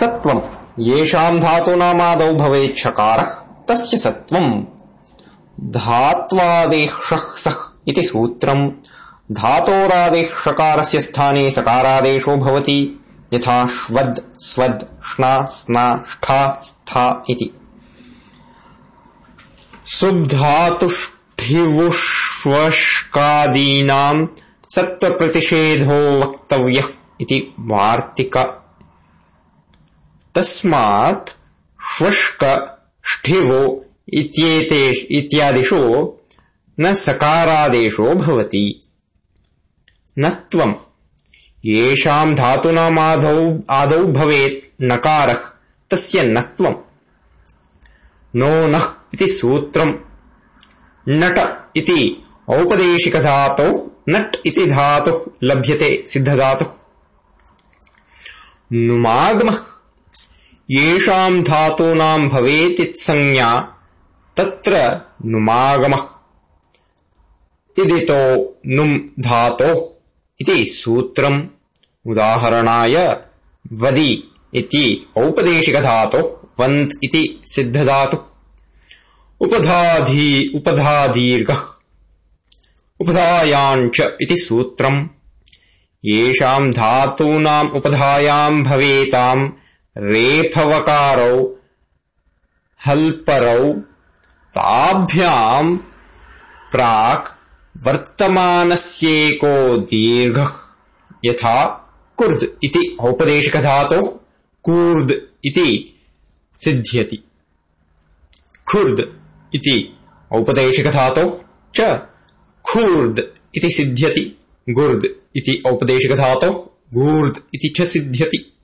सत्त्वम्। येषाम् धातूनामादौ भवेत् शकारः तस्य सत्त्वम्। धात्वादेशः सः इति सूत्रम्। धातोरादेशकारस्य स्थाने सकारादेशो भवति। यथा श्वद् स्वद् श्ना स्ना ष्ठा स्था इति। सुब्धातुष्ठिवुष्वष्कादीनाम् सत्त्वप्रतिषेधो वक्तव्यः इति वार्तिक तस्मात् श्वष्क ष्ठिवो इत्यादिषु न सकारादेशो भवति। न येषाम् धातूनामादौ आदौ भवेत्, नकारः, तस्य नो नः इति सूत्रम्। नट इति औपदेशिकधातौ, नट् इति धातुः लभ्यते, सिद्धधातुः। नुमागमः येषाम् धातूनाम् भवेतित्संज्ञा तत्र नुमागमः। इदितो नुम् धातोः इति सूत्रम्। उदाहरणाय वदि इति औपदेशिकधातुः वन्त् इति सिद्धधातुः। उपधाधी उपधादीर्घः। उपधायाञ्च इति सूत्रम्। येषाम् धातूनाम् उपधायाम् भवेताम् रेफवकारौ हल्परौ ताभ्याम् प्राक् वर्तमानस्येको दीर्घः। यथा कुर्द् इति औपदेशिकधातोः कूर्द् इति सिद्ध्यति। खुर्द् इति औपदेशिकधातोः च खूर्द् इति सिद्ध्यति गुर्द् इति औपदेशिकधातोः गूर्द् इति च सिद्ध्यति